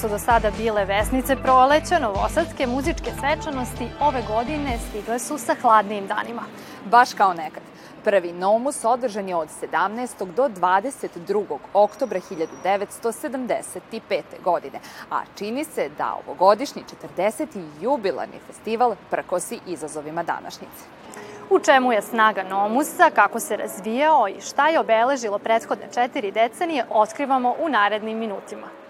Su do sada bile vesnice proleća, novosadske muzičke svečanosti ove godine stigle su sa hladnijim danima. Baš kao nekad. Prvi Nomus održan je od 17. do 22. oktobra 1975. godine, a čini se da ovogodišnji 40. jubilarni festival prkosi izazovima današnjice. U čemu je snaga Nomusa, kako se razvijao i šta je obeležilo prethodne četiri decenije, otkrivamo u narednim minutima.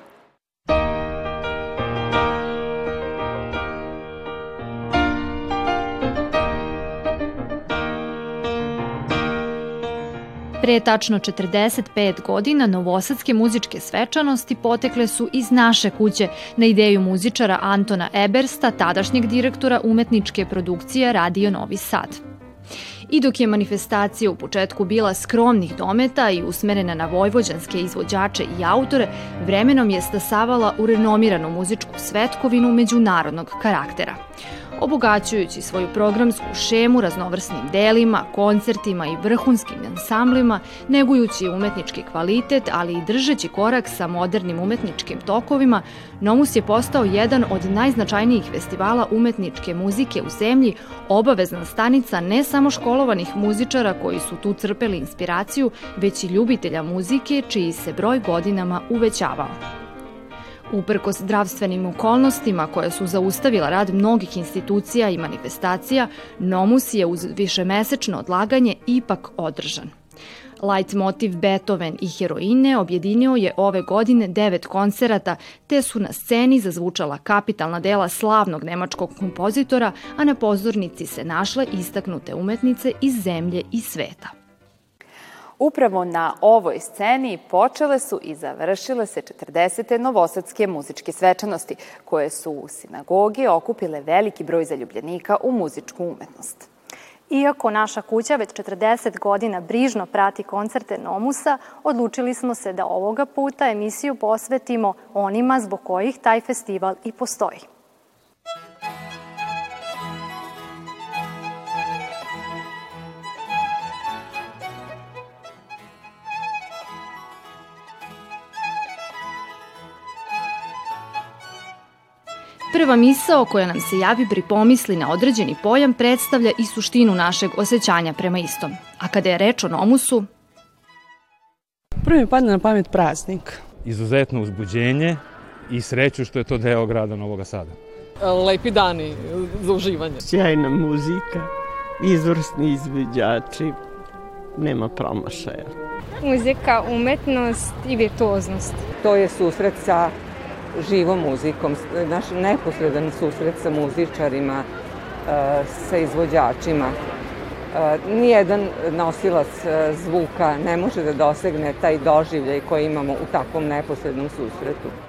Pre tačno 45 godina novosadske muzičke svečanosti potekle su iz naše kuće na ideju muzičara Antona Ebersta, tadašnjeg direktora umetničke produkcije Radio Novi Sad. I dok je manifestacija u početku bila skromnih dometa i usmerena na vojvođanske izvođače i autore, vremenom je stasavala u renomiranu muzičku svetkovinu međunarodnog karaktera obogaćujući svoju programsku šemu raznovrsnim delima, koncertima i vrhunskim ansamblima, negujući umetnički kvalitet, ali i držeći korak sa modernim umetničkim tokovima, Nomus je postao jedan od najznačajnijih festivala umetničke muzike u zemlji, obavezna stanica ne samo školovanih muzičara koji su tu crpeli inspiraciju, već i ljubitelja muzike čiji se broj godinama uvećavao. Uprkos zdravstvenim okolnostima koje su zaustavila rad mnogih institucija i manifestacija, Nomus je uz višemesečno odlaganje ipak održan. Light motiv Beethoven i heroine objedinio je ove godine devet koncerata, te su na sceni zazvučala kapitalna dela slavnog nemačkog kompozitora, a na pozornici se našle istaknute umetnice iz zemlje i sveta. Upravo na ovoj sceni počele su i završile se 40. novosadske muzičke svečanosti, koje su u sinagogi okupile veliki broj zaljubljenika u muzičku umetnost. Iako naša kuća već 40 godina brižno prati koncerte Nomusa, odlučili smo se da ovoga puta emisiju posvetimo onima zbog kojih taj festival i postoji. Prva misao koja nam se javi pri pomisli na određeni pojam predstavlja i suštinu našeg osjećanja prema istom. A kada je reč o nomusu... Prvi mi padne na pamet praznik. Izuzetno uzbuđenje i sreću što je to deo grada Novog Sada. Lepi dani za uživanje. Sjajna muzika, izvrsni izveđači, nema promašaja. Muzika, umetnost i virtuoznost. To je susret sa živom muzikom, naš neposredan susret sa muzičarima, e, sa izvođačima. E, nijedan nosilac e, zvuka ne može da dosegne taj doživljaj koji imamo u takvom neposrednom susretu.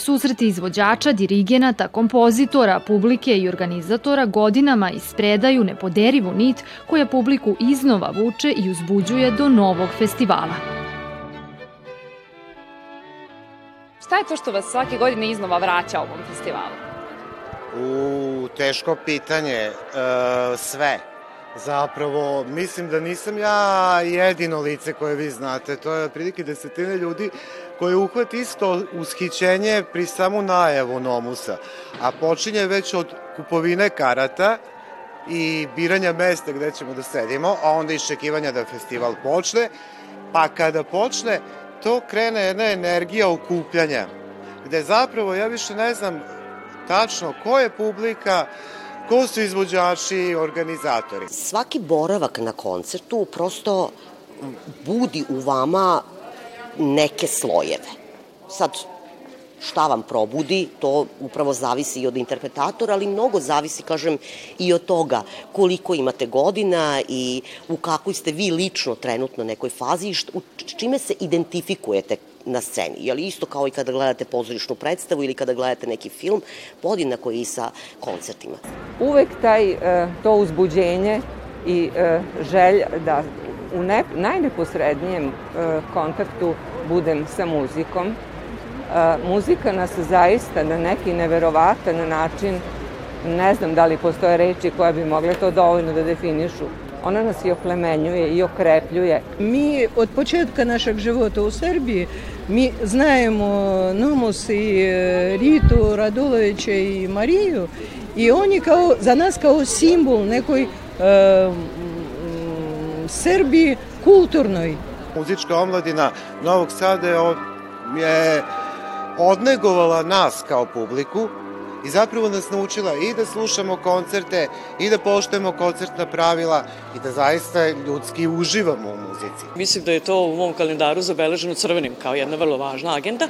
Susreti izvođača, dirigenata, kompozitora, publike i organizatora godinama ispredaju nepoderivu nit koja publiku iznova vuče i uzbuđuje do novog festivala. Šta je to što vas svake godine iznova vraća ovom festivalu? U, teško pitanje. E, sve. Zapravo, mislim da nisam ja jedino lice koje vi znate. To je prilike desetine ljudi koje uhvati isto ushićenje pri samu najavu Nomusa, a počinje već od kupovine karata i biranja mesta gde ćemo da sedimo, a onda iščekivanja da festival počne, pa kada počne, to krene jedna energija okupljanja, gde zapravo ja više ne znam tačno ko je publika, ko su izvođači, organizatori. Svaki boravak na koncertu prosto budi u vama neke slojeve. Sad, šta vam probudi, to upravo zavisi i od interpretatora, ali mnogo zavisi, kažem, i od toga koliko imate godina i u kakvoj ste vi lično trenutno nekoj fazi i što, čime se identifikujete na sceni. Je li isto kao i kada gledate pozorišnu predstavu ili kada gledate neki film, podjednako i sa koncertima? Uvek taj, e, to uzbuđenje i e, želja da u ne, najneposrednijem e, kontaktu budem sa muzikom. Muzika nas zaista na neki neverovatan način, ne znam da li postoje reči koje bi mogle to dovoljno da definišu, Ona nas i oplemenjuje i okrepljuje. Mi od početka našeg života u Srbiji mi znajemo Nomus i e, Ritu Radulovića i Mariju i oni kao, za nas kao simbol nekoj uh, Srbiji kulturnoj. Muzička omladina Novog Sada je odnegovala nas kao publiku i zapravo nas naučila i da slušamo koncerte i da poštujemo koncertna pravila i da zaista ljudski uživamo u muzici. Mislim da je to u mom kalendaru zabeleženo crvenim kao jedna vrlo važna agenda.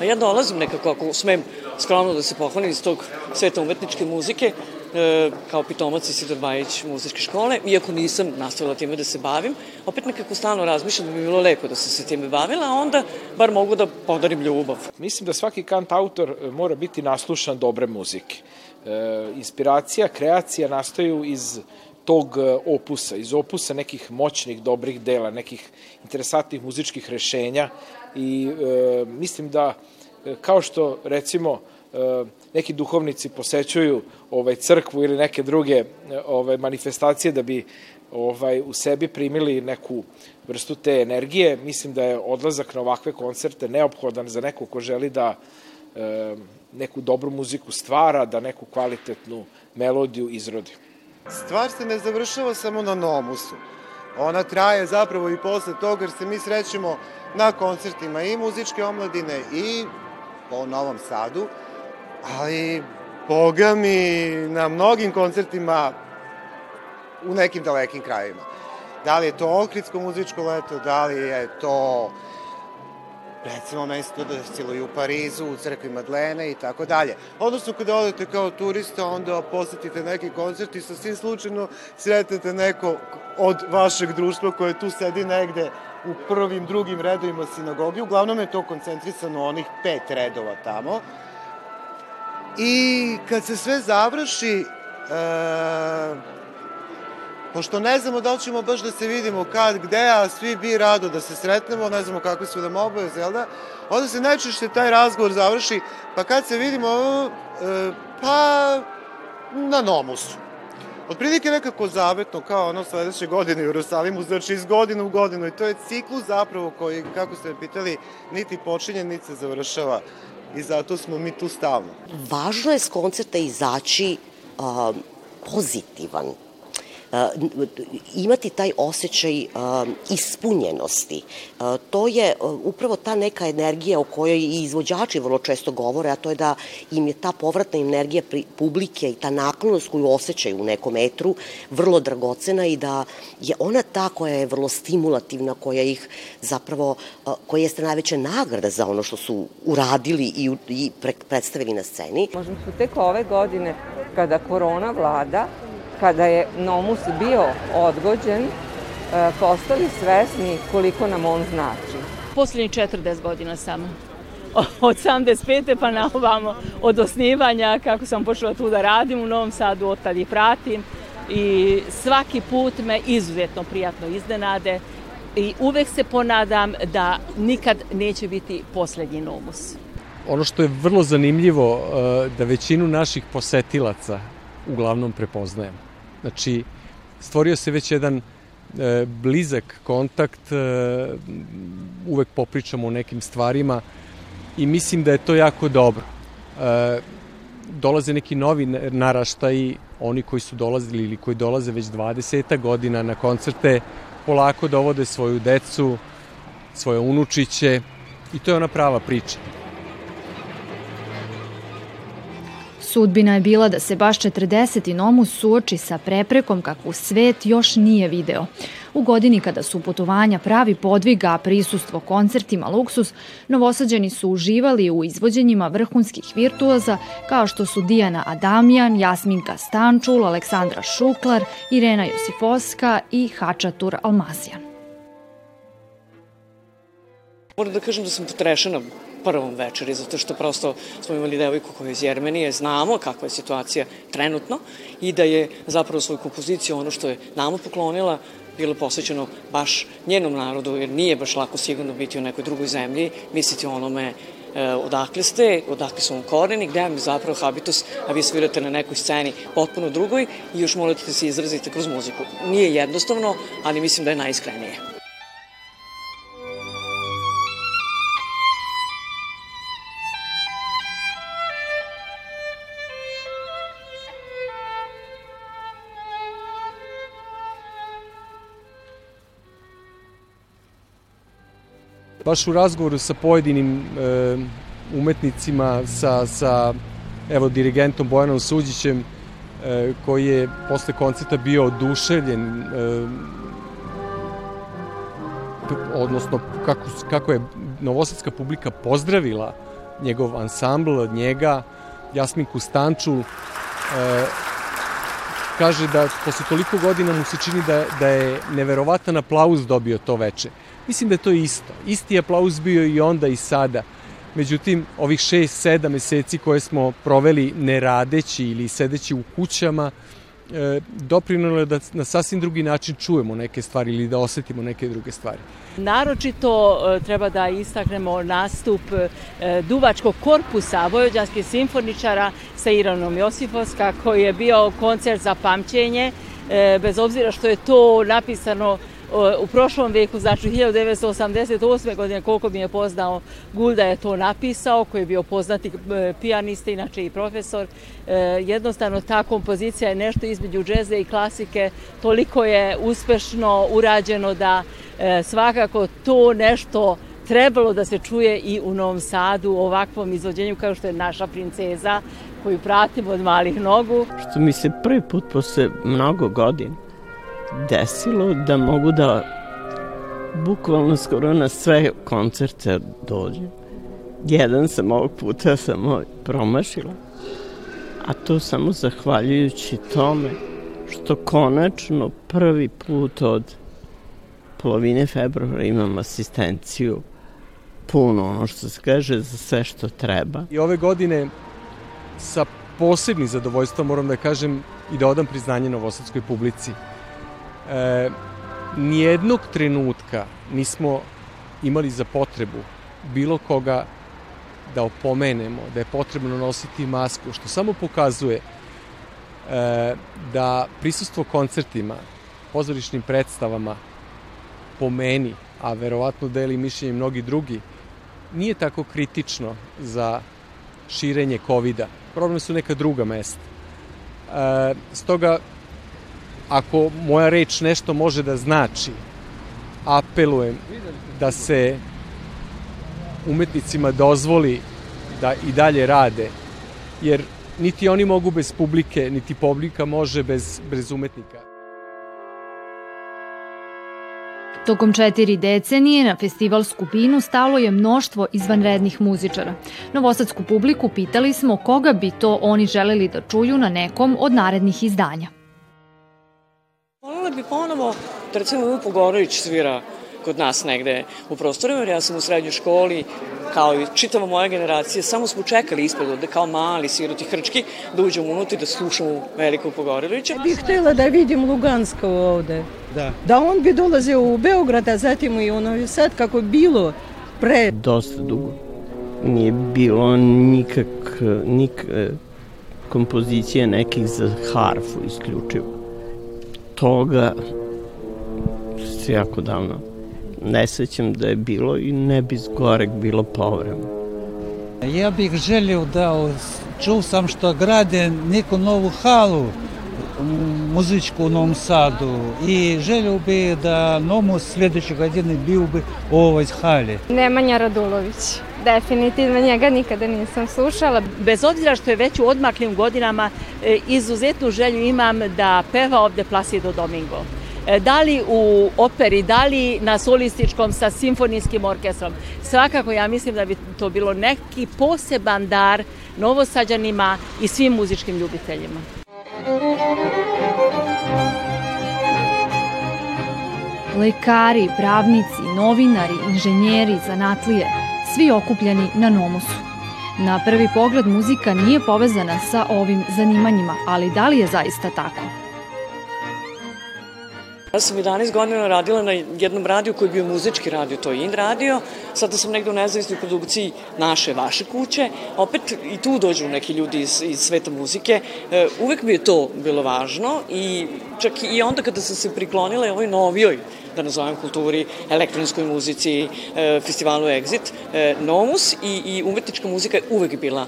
A ja dolazim nekako, ako smem skromno da se pohvalim iz tog sveta umetničke muzike, e, kao pitomac Isidor Bajić muzičke škole, iako nisam nastavila time da se bavim, opet nekako stalno razmišljam da bi bilo lepo da sam se time bavila, a onda bar mogu da podarim ljubav. Mislim da svaki kant autor e, mora biti naslušan dobre muzike. E, inspiracija, kreacija nastaju iz tog e, opusa, iz opusa nekih moćnih, dobrih dela, nekih interesantnih muzičkih rešenja i e, mislim da e, kao što recimo neki duhovnici posećuju ovaj crkvu ili neke druge ovaj manifestacije da bi ovaj u sebi primili neku vrstu te energije, mislim da je odlazak na ovakve koncerte neophodan za neko ko želi da e, neku dobru muziku stvara, da neku kvalitetnu melodiju izrodi. Stvar se ne završava samo na Nomusu. Ona traje zapravo i posle toga jer se mi srećemo na koncertima i muzičke omladine i po Novom Sadu, ali boga mi na mnogim koncertima u nekim dalekim krajima. Da li je to Ohridsko muzičko leto, da li je to recimo mesto da siluju u Parizu, u crkvi Madlene i tako dalje. Odnosno, kada odete kao turista, onda posetite neki koncert i sa svim slučajno sretete neko od vašeg društva koje tu sedi negde u prvim, drugim redovima sinagogi. Uglavnom je to koncentrisano onih pet redova tamo. I kad se sve završi, e, pošto ne znamo da li ćemo baš da se vidimo kad, gde, a svi bi rado da se sretnemo, ne znamo kakve su nam obaveze, jel da? Onda se najčešće taj razgovor završi, pa kad se vidimo, e, pa na Nomusu. Otprilike nekako zavetno, kao ono sledeće godine u Jerusalimu, znači iz godine u godinu i to je ciklus zapravo koji, kako ste pitali, niti počinje, niti se završava i zato smo mi tu stalno. Važno je s koncerta izaći uh, pozitivan, imati taj osjećaj ispunjenosti. To je upravo ta neka energija o kojoj i izvođači vrlo često govore, a to je da im je ta povratna energija publike i ta naklonost koju osjećaju u nekom metru vrlo dragocena i da je ona ta koja je vrlo stimulativna, koja ih zapravo, koja jeste najveća nagrada za ono što su uradili i, i predstavili na sceni. Možda su tek ove godine, kada korona vlada, kada je Nomus bio odgođen, e, postali svesni koliko nam on znači. Poslednjih 40 godina samo. Od 75. pa na ovamo, od osnivanja, kako sam počela tu da radim u Novom Sadu, od tada ih pratim i svaki put me izuzetno prijatno iznenade i uvek se ponadam da nikad neće biti poslednji Nomus. Ono što je vrlo zanimljivo, e, da većinu naših posetilaca uglavnom prepoznajemo. Znači, stvorio se već jedan e, blizak kontakt, e, uvek popričamo o nekim stvarima i mislim da je to jako dobro. E, dolaze neki novi naraštaji, oni koji su dolazili ili koji dolaze već 20 godina na koncerte, polako dovode svoju decu, svoje unučiće i to je ona prava priča. Sudbina je bila da se baš 40. Nomus suoči sa preprekom kakvu svet još nije video. U godini kada su putovanja pravi podviga, a prisustvo koncertima luksus, novosađeni su uživali u izvođenjima vrhunskih virtuoza kao što su Dijana Adamjan, Jasminka Stančul, Aleksandra Šuklar, Irena Josifovska i Hačatur Almazijan. Moram da kažem da sam potrešena prvom večeri, zato što prosto smo imali devojku koja je iz Jermenije, znamo kakva je situacija trenutno i da je zapravo svoju kompoziciju, ono što je nama poklonila, bilo posvećeno baš njenom narodu, jer nije baš lako sigurno biti u nekoj drugoj zemlji, misliti onome e, odakle ste, odakle su vam koreni, gde vam je zapravo habitus, a vi svirate na nekoj sceni potpuno drugoj i još morate da se izrazite kroz muziku. Nije jednostavno, ali mislim da je najiskrenije. Baš u razgovoru sa pojedinim e, umetnicima, sa, sa evo, dirigentom Bojanom Suđićem, e, koji je posle koncerta bio oduševljen, e, odnosno kako, kako je novosadska publika pozdravila njegov ansambl, njega, Jasminku Stančul, e, kaže da posle toliko godina mu se čini da, da je neverovatan aplauz dobio to veče. Mislim da je to isto. Isti aplauz bio i onda i sada. Međutim, ovih 6-7 meseci koje smo proveli ne radeći ili sedeći u kućama, e, doprinalo je da na sasvim drugi način čujemo neke stvari ili da osetimo neke druge stvari. Naročito e, treba da istaknemo nastup e, duvačkog korpusa Vojvođanskih simfoničara sa Iranom Josifovska koji je bio koncert za pamćenje bez obzira što je to napisano u prošlom veku, znači 1988. godine, koliko mi je poznao, Gulda je to napisao, koji je bio poznati e, pijanista, inače i profesor. E, jednostavno, ta kompozicija je nešto između džeze i klasike, toliko je uspešno urađeno da e, svakako to nešto trebalo da se čuje i u Novom Sadu u ovakvom izvođenju kao što je naša princeza koju pratimo od malih nogu. Što mi se prvi put posle mnogo godina desilo da mogu da bukvalno skoro na sve koncerte dođem. Jedan sam ovog puta samo promašila, a to samo zahvaljujući tome što konačno prvi put od polovine februara imam asistenciju puno ono što se kaže za sve što treba. I ove godine sa posebnim zadovoljstvom moram da kažem i da odam priznanje novosadskoj publici e, nijednog trenutka nismo imali za potrebu bilo koga da opomenemo da je potrebno nositi masku, što samo pokazuje e, da prisustvo koncertima, pozorišnim predstavama, po meni, a verovatno deli mišljenje mnogi drugi, nije tako kritično za širenje covid -a. Problem su neka druga mesta. E, stoga ako moja reč nešto može da znači, apelujem da se umetnicima dozvoli da i dalje rade, jer niti oni mogu bez publike, niti publika može bez, bez umetnika. Tokom četiri decenije na festival Skupinu stalo je mnoštvo izvanrednih muzičara. Novosadsku publiku pitali smo koga bi to oni želeli da čuju na nekom od narednih izdanja. Volela bi ponovo da recimo Vupo Gorović svira kod nas negde u prostoru, jer ja sam u srednjoj školi, kao i čitava moja generacija, samo smo čekali ispred ovde kao mali siroti hrčki da uđemo unutra da slušamo velikog Pogorelića. Bih htela da vidim Luganska ovde. Da. Da on bi dolazio u Beograd, a zatim i u Novi Sad, kako bilo pre. Dosta dugo. Nije bilo nikak, nik, kompozicije nekih za harfu isključivo toga se jako davno ne sećam da je bilo i ne bi zgorek bilo povremeno. Ja bih želio da čuo sam što grade neku novu halu muzičku u Novom Sadu i želio bi da Nomus sledeće godine bio bi u ovoj hali. Nemanja Radulović. Definitivno njega nikada nisam slušala. Bez obzira što je već u odmaklim godinama, e, izuzetnu želju imam da peva ovde Placido Domingo. E, da li u operi, da li na solističkom sa simfonijskim orkestrom. Svakako ja mislim da bi to bilo neki poseban dar novosađanima i svim muzičkim ljubiteljima. Lekari, pravnici, novinari, inženjeri, zanatlije, svi okupljeni na Nomusu. Na prvi pogled muzika nije povezana sa ovim zanimanjima, ali da li je zaista tako? Ja sam 11 godina radila na jednom radiju koji je bio muzički radio, to je In radio. Sada sam negde u nezavisnoj produkciji naše, vaše kuće. Opet i tu dođu neki ljudi iz, iz sveta muzike. E, uvek mi je to bilo važno i čak i onda kada sam se priklonila ovoj novijoj da nazovem kulturi, elektronskoj muzici, e, festivalu Exit, e, Nomus i, i umetnička muzika je uvek bila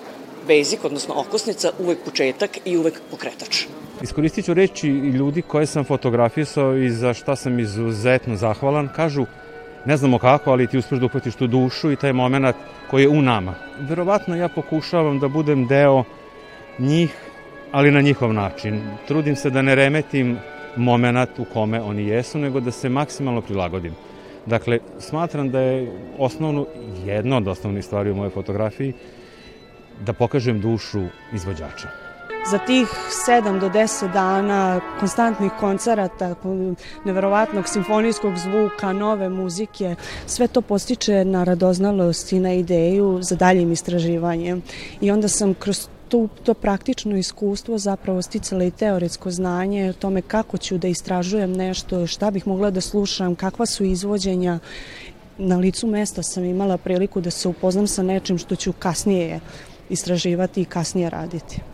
basic, odnosno okosnica, uvek početak i uvek pokretač. Iskoristit ću reći ljudi koje sam fotografisao i za šta sam izuzetno zahvalan. Kažu, ne znamo kako, ali ti uspeš da uhvatiš tu dušu i taj moment koji je u nama. Verovatno ja pokušavam da budem deo njih, ali na njihov način. Trudim se da ne remetim moment u kome oni jesu, nego da se maksimalno prilagodim. Dakle, smatram da je osnovno, jedna od osnovnih stvari u mojoj fotografiji, da pokažem dušu izvođača za tih 7 do 10 dana konstantnih koncerata, neverovatnog simfonijskog zvuka, nove muzike, sve to postiče na radoznalost i na ideju za daljim istraživanjem. I onda sam kroz to, to praktično iskustvo zapravo sticala i teoretsko znanje o tome kako ću da istražujem nešto, šta bih mogla da slušam, kakva su izvođenja. Na licu mesta sam imala priliku da se upoznam sa nečim što ću kasnije istraživati i kasnije raditi.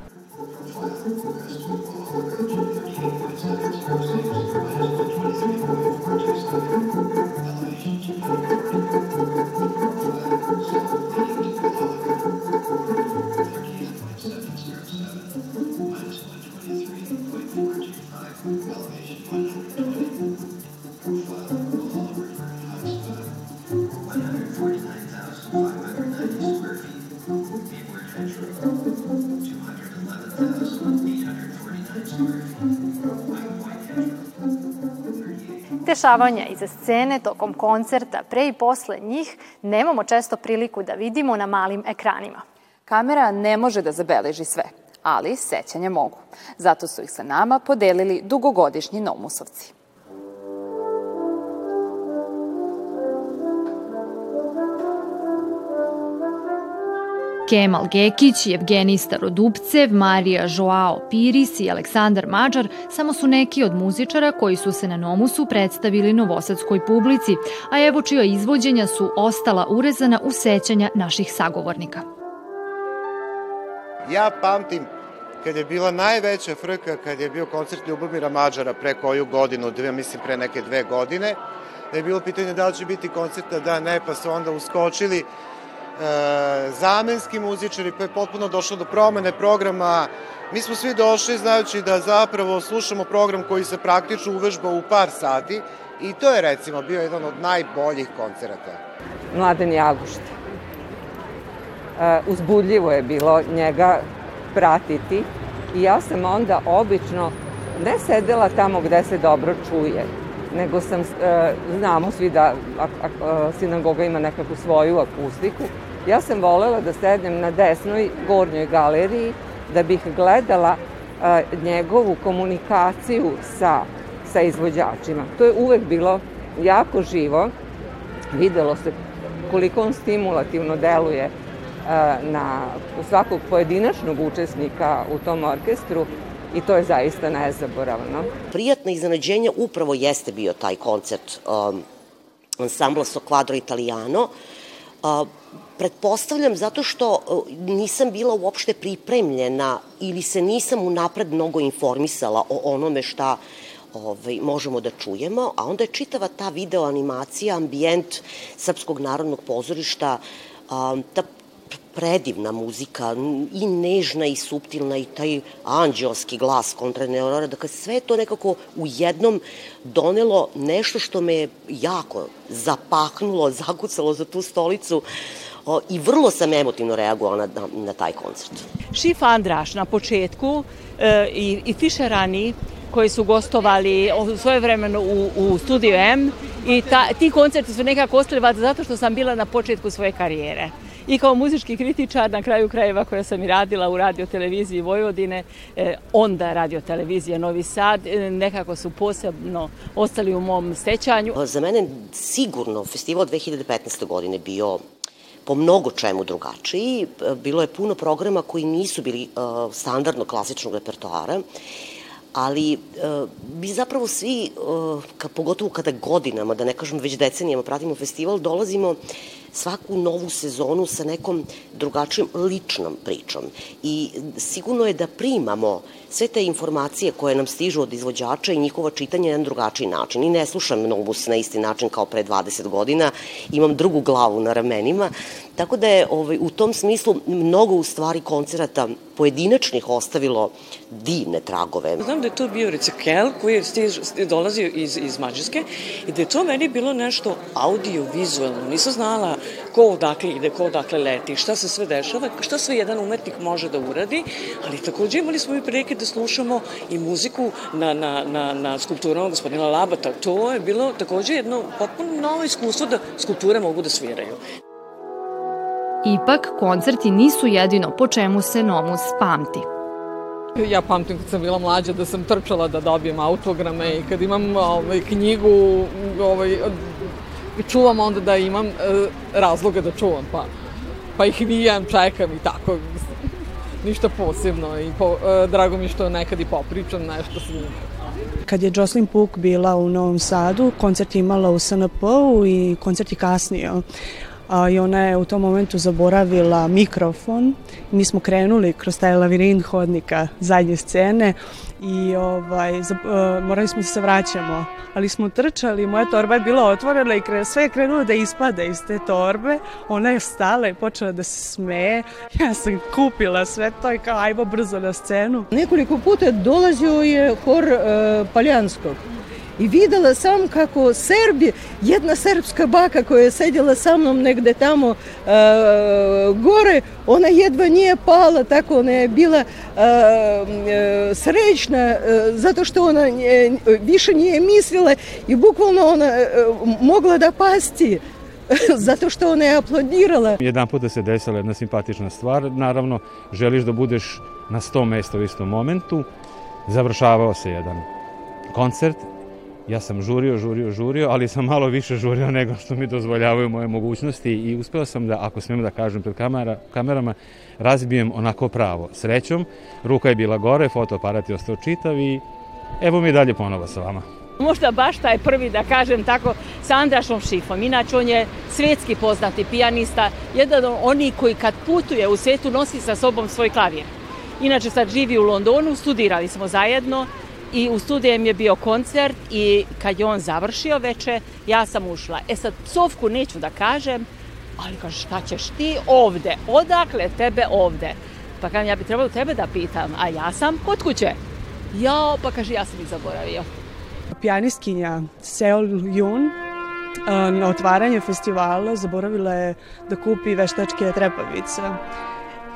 Dešavanja iza scene tokom koncerta, pre i posle njih, nemamo često priliku da vidimo na malim ekranima. Kamera ne može da zabeleži sve, ali sećanje mogu. Zato su ih sa nama podelili dugogodišnji nomusovci. Kemal Gekić, Evgenij Starodupcev, Marija Joao Piris i Aleksandar Mađar samo su neki od muzičara koji su se na Nomusu predstavili novosadskoj publici, a evo čija izvođenja su ostala urezana u sećanja naših sagovornika. Ja pamtim kad je bila najveća frka, kad je bio koncert Ljubomira Mađara pre koju godinu, dve, mislim pre neke dve godine, da je bilo pitanje da li će biti koncerta, da ne, pa su onda uskočili zamenski muzičari, pa je potpuno došlo do promene programa. Mi smo svi došli znajući da zapravo slušamo program koji se praktično uvežba u par sati i to je recimo bio jedan od najboljih koncerata. Mladen Jagušt. E, uzbudljivo je bilo njega pratiti i ja sam onda obično ne sedela tamo gde se dobro čuje, nego sam, e, znamo svi da sinagoga ima nekakvu svoju akustiku Ja sam volela da sednem na desnoj gornjoj galeriji da bih gledala a, njegovu komunikaciju sa, sa izvođačima. To je uvek bilo jako živo. Videlo se koliko on stimulativno deluje a, na svakog pojedinačnog učesnika u tom orkestru i to je zaista nezaboravno. Prijatno iznenađenje upravo jeste bio taj koncert um, ansambla Sokvadro Italiano. Uh, Pretpostavljam zato što e, nisam bila uopšte pripremljena ili se nisam unapred mnogo informisala o onome šta ovaj, možemo da čujemo, a onda je čitava ta video animacija, ambijent Srpskog narodnog pozorišta, ta predivna muzika, i nežna i suptilna i taj anđelski glas kontra Neonora, dakle sve to nekako u jednom donelo nešto što me jako zapaknulo, zakucalo za tu stolicu i vrlo sam emotivno reagovala na, na taj koncert. Šif Andraš na početku e, i, i Fišerani koji su gostovali svoje vremeno u, u Studio M i ta, ti koncerti su nekako ostali zato što sam bila na početku svoje karijere i kao muzički kritičar na kraju krajeva koja sam i radila u radioteleviziji Vojvodine, e, onda radiotelevizije Novi Sad, e, nekako su posebno ostali u mom sećanju. Za mene sigurno festival 2015. godine bio po mnogo čemu drugačiji. Bilo je puno programa koji nisu bili uh, standardno klasičnog repertoara ali uh, mi zapravo svi, uh, ka, pogotovo kada godinama, da ne kažem već decenijama pratimo festival, dolazimo svaku novu sezonu sa nekom drugačijom ličnom pričom. I sigurno je da primamo sve te informacije koje nam stižu od izvođača i njihova čitanja na drugačiji način. I ne slušam Novus na isti način kao pre 20 godina, imam drugu glavu na ramenima, tako da je ovaj, u tom smislu mnogo u stvari koncerata pojedinačnih ostavilo divne tragove. Znam da je to bio recikel koji je stiž, dolazio iz, iz Mađarske i da je to meni bilo nešto audio-vizualno. Nisam znala ko odakle ide, ko odakle leti, šta se sve dešava, šta sve jedan umetnik može da uradi, ali takođe imali smo i prilike da slušamo i muziku na, na, na, na skulpturama gospodina Labata. To je bilo takođe jedno potpuno novo iskustvo da skulpture mogu da sviraju. Ipak, koncerti nisu jedino po čemu se Nomus pamti. Ja pamtim kad sam bila mlađa da sam trčala da dobijem autograme i kad imam ovaj, knjigu ovaj, čuvam onda da imam e, razloga da čuvam, pa, pa ih vijem, čekam i tako. Ništa posebno i po, e, drago mi što nekad i popričam nešto s. Kad je Jocelyn Puk bila u Novom Sadu, koncert imala u SNP-u i koncert je kasnio a, i ona je u tom momentu zaboravila mikrofon. Mi smo krenuli kroz taj lavirint hodnika zadnje scene i ovaj, za, uh, morali smo da se vraćamo, ali smo trčali, moja torba je bila otvorena i kre, sve je krenulo da ispada iz te torbe, ona je stala i počela da se smeje, ja sam kupila sve to i kao ajmo brzo na scenu. Nekoliko puta dolazio je hor uh, Paljanskog i videla sam kako Serbi, jedna srpska baka koja je sedjela sa mnom negde tamo uh, gore, ona jedva nije pala, tako ona je bila uh, srećna uh, zato što ona uh, više nije mislila i bukvalno ona uh, mogla da pasti zato što ona je aplaudirala. Jedan put da se desila jedna simpatična stvar, naravno želiš da budeš na 100 mesta u istom momentu, završavao se jedan koncert Ja sam žurio, žurio, žurio, ali sam malo više žurio nego što mi dozvoljavaju moje mogućnosti i uspeo sam da, ako smijem da kažem pred kamera, kamerama, razbijem onako pravo. Srećom, ruka je bila gore, fotoaparat je ostao čitav i evo mi dalje ponovo sa vama. Možda baš taj prvi, da kažem tako, sa Andrašom Šifom. Inače, on je svetski poznati pijanista, jedan od onih koji kad putuje u svetu nosi sa sobom svoj klavir. Inače, sad živi u Londonu, studirali smo zajedno i u studijem je bio koncert i kad je on završio veče, ja sam ušla. E sad, psovku neću da kažem, ali kaže, šta ćeš ti ovde? Odakle tebe ovde? Pa kažem, ja bi trebalo tebe da pitam, a ja sam kod kuće. Ja, pa kaže, ja sam ih zaboravio. Pijanistkinja Seol Yun na otvaranje festivala zaboravila je da kupi veštačke trepavice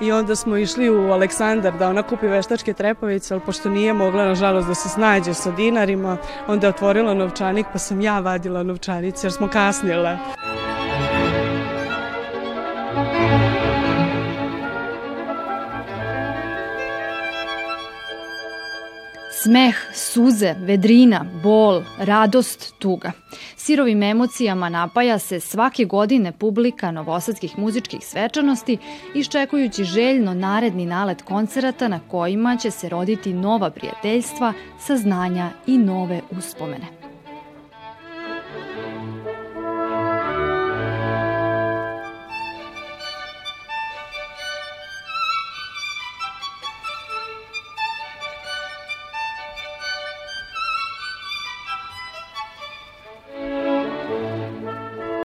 i onda smo išli u Aleksandar da ona kupi veštačke trepavice, ali pošto nije mogla, nažalost, da se snađe sa dinarima, onda je otvorila novčanik, pa sam ja vadila novčanice jer smo kasnile. Smeh, suze, vedrina, bol, radost, tuga. Sirovim emocijama napaja se svake godine publika novosadskih muzičkih svečanosti, iščekujući željno naredni nalet koncerata na kojima će se roditi nova prijateljstva, saznanja i nove uspomene.